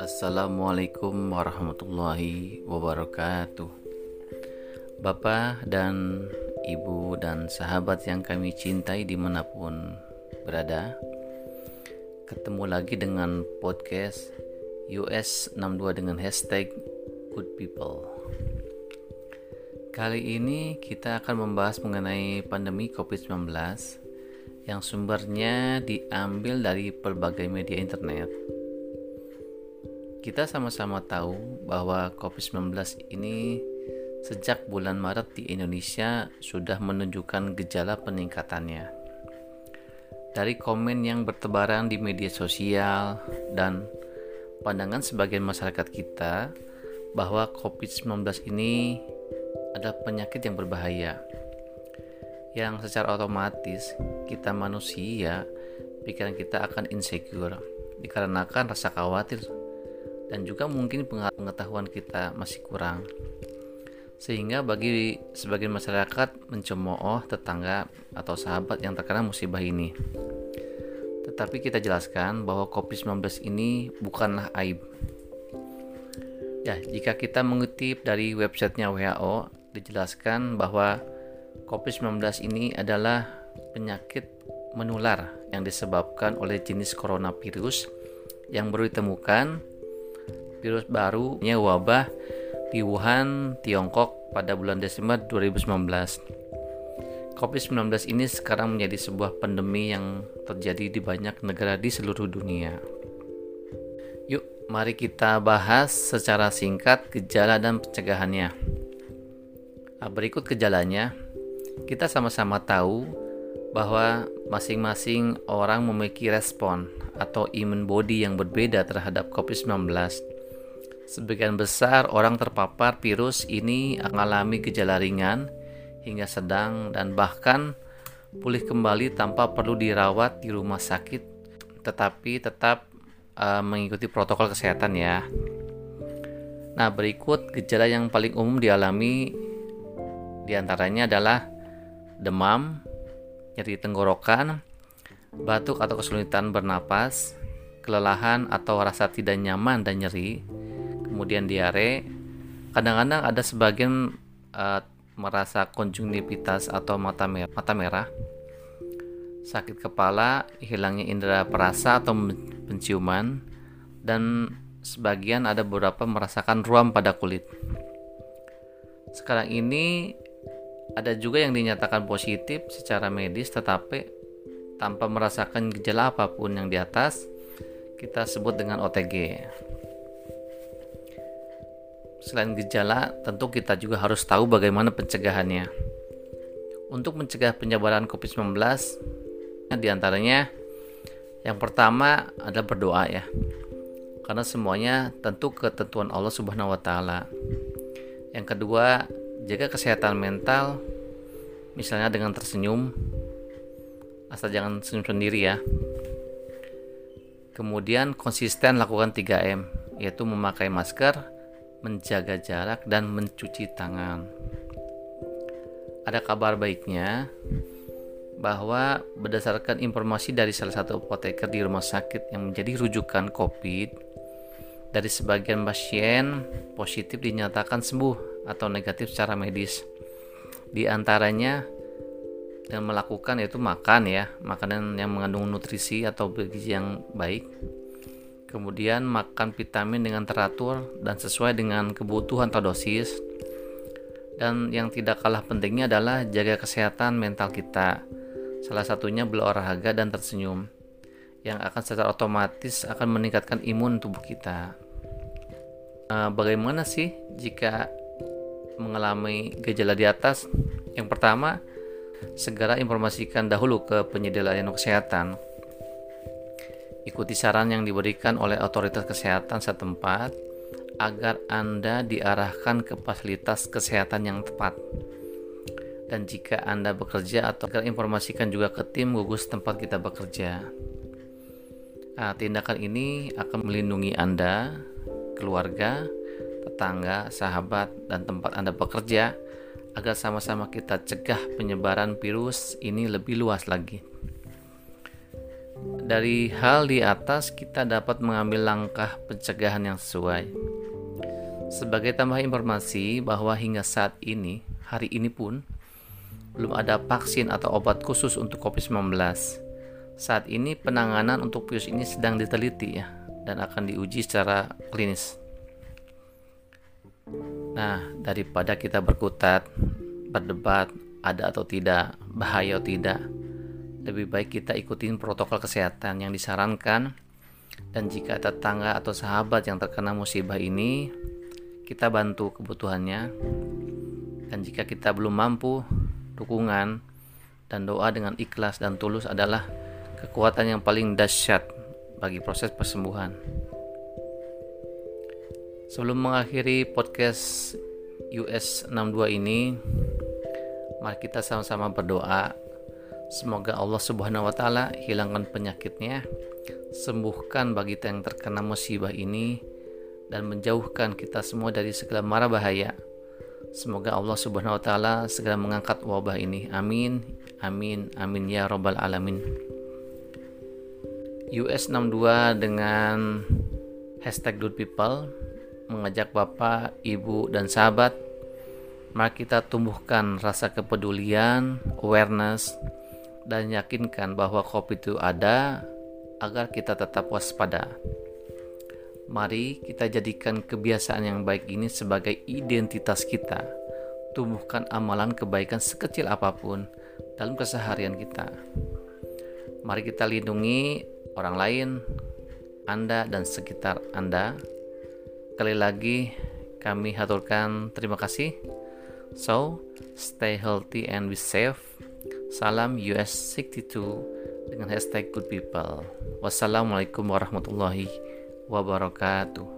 Assalamualaikum warahmatullahi wabarakatuh. Bapak dan Ibu dan sahabat yang kami cintai di mana pun berada Ketemu lagi dengan podcast US 62 dengan hashtag Good People. Kali ini kita akan membahas mengenai pandemi COVID-19 yang sumbernya diambil dari berbagai media internet kita sama-sama tahu bahwa COVID-19 ini sejak bulan Maret di Indonesia sudah menunjukkan gejala peningkatannya. Dari komen yang bertebaran di media sosial dan pandangan sebagian masyarakat kita bahwa COVID-19 ini adalah penyakit yang berbahaya yang secara otomatis kita manusia pikiran kita akan insecure dikarenakan rasa khawatir dan juga mungkin pengetahuan kita masih kurang. Sehingga bagi sebagian masyarakat mencemooh tetangga atau sahabat yang terkena musibah ini. Tetapi kita jelaskan bahwa COVID-19 ini bukanlah aib. Ya jika kita mengutip dari websitenya WHO dijelaskan bahwa COVID-19 ini adalah penyakit menular yang disebabkan oleh jenis coronavirus yang baru ditemukan virus barunya wabah di Wuhan, Tiongkok pada bulan Desember 2019. COVID-19 ini sekarang menjadi sebuah pandemi yang terjadi di banyak negara di seluruh dunia. Yuk, mari kita bahas secara singkat gejala dan pencegahannya. Nah, berikut gejalanya. Kita sama-sama tahu bahwa masing-masing orang memiliki respon atau imun body yang berbeda terhadap COVID-19 Sebagian besar orang terpapar virus ini mengalami gejala ringan hingga sedang dan bahkan pulih kembali tanpa perlu dirawat di rumah sakit tetapi tetap uh, mengikuti protokol kesehatan ya. Nah, berikut gejala yang paling umum dialami di antaranya adalah demam, nyeri tenggorokan, batuk atau kesulitan bernapas, kelelahan atau rasa tidak nyaman dan nyeri, kemudian diare. Kadang-kadang ada sebagian uh, merasa konjungtivitas atau mata merah, mata merah, sakit kepala, hilangnya indera perasa atau penciuman, dan sebagian ada beberapa merasakan ruam pada kulit. Sekarang ini ada juga yang dinyatakan positif secara medis tetapi tanpa merasakan gejala apa pun yang di atas kita sebut dengan OTG. Selain gejala, tentu kita juga harus tahu bagaimana pencegahannya. Untuk mencegah penyebaran COVID-19, di antaranya yang pertama adalah berdoa ya. Karena semuanya tentu ketentuan Allah Subhanahu wa taala. Yang kedua, jaga kesehatan mental misalnya dengan tersenyum. Asal jangan senyum sendiri ya. Kemudian konsisten lakukan 3M, yaitu memakai masker, menjaga jarak, dan mencuci tangan. Ada kabar baiknya bahwa berdasarkan informasi dari salah satu apoteker di rumah sakit yang menjadi rujukan COVID, dari sebagian pasien positif dinyatakan sembuh atau negatif secara medis. Di antaranya dan melakukan yaitu makan ya, makanan yang mengandung nutrisi atau bergizi yang baik, kemudian makan vitamin dengan teratur dan sesuai dengan kebutuhan atau dosis. Dan yang tidak kalah pentingnya adalah jaga kesehatan mental kita. Salah satunya berolahraga dan tersenyum yang akan secara otomatis akan meningkatkan imun tubuh kita nah, bagaimana sih jika mengalami gejala di atas yang pertama segera informasikan dahulu ke penyedia layanan kesehatan Ikuti saran yang diberikan oleh otoritas kesehatan setempat agar Anda diarahkan ke fasilitas kesehatan yang tepat. Dan jika Anda bekerja atau informasikan juga ke tim gugus tempat kita bekerja. Nah, tindakan ini akan melindungi Anda, keluarga, tetangga, sahabat, dan tempat Anda bekerja agar sama-sama kita cegah penyebaran virus ini lebih luas lagi. dari hal di atas kita dapat mengambil langkah pencegahan yang sesuai. Sebagai tambah informasi bahwa hingga saat ini, hari ini pun belum ada vaksin atau obat khusus untuk COVID-19. Saat ini penanganan untuk virus ini sedang diteliti ya dan akan diuji secara klinis. Nah, daripada kita berkutat, berdebat, ada atau tidak, bahaya atau tidak, lebih baik kita ikutin protokol kesehatan yang disarankan dan jika tetangga atau sahabat yang terkena musibah ini kita bantu kebutuhannya dan jika kita belum mampu dukungan dan doa dengan ikhlas dan tulus adalah kekuatan yang paling dahsyat bagi proses persembuhan sebelum mengakhiri podcast US 62 ini mari kita sama-sama berdoa Semoga Allah Subhanahu wa taala hilangkan penyakitnya, sembuhkan bagi yang terkena musibah ini dan menjauhkan kita semua dari segala mara bahaya. Semoga Allah Subhanahu wa taala segera mengangkat wabah ini. Amin. Amin. Amin ya rabbal alamin. US 62 dengan hashtag Good People mengajak Bapak, Ibu, dan sahabat mari kita tumbuhkan rasa kepedulian, awareness, dan yakinkan bahwa kopi itu ada agar kita tetap waspada. Mari kita jadikan kebiasaan yang baik ini sebagai identitas kita. Tumbuhkan amalan kebaikan sekecil apa pun dalam keseharian kita. Mari kita lindungi orang lain, Anda dan sekitar Anda. Kali lagi kami haturkan terima kasih. So, stay healthy and be safe. Salam US 62 dengan hashtag good people. Wassalamualaikum warahmatullahi wabarakatuh.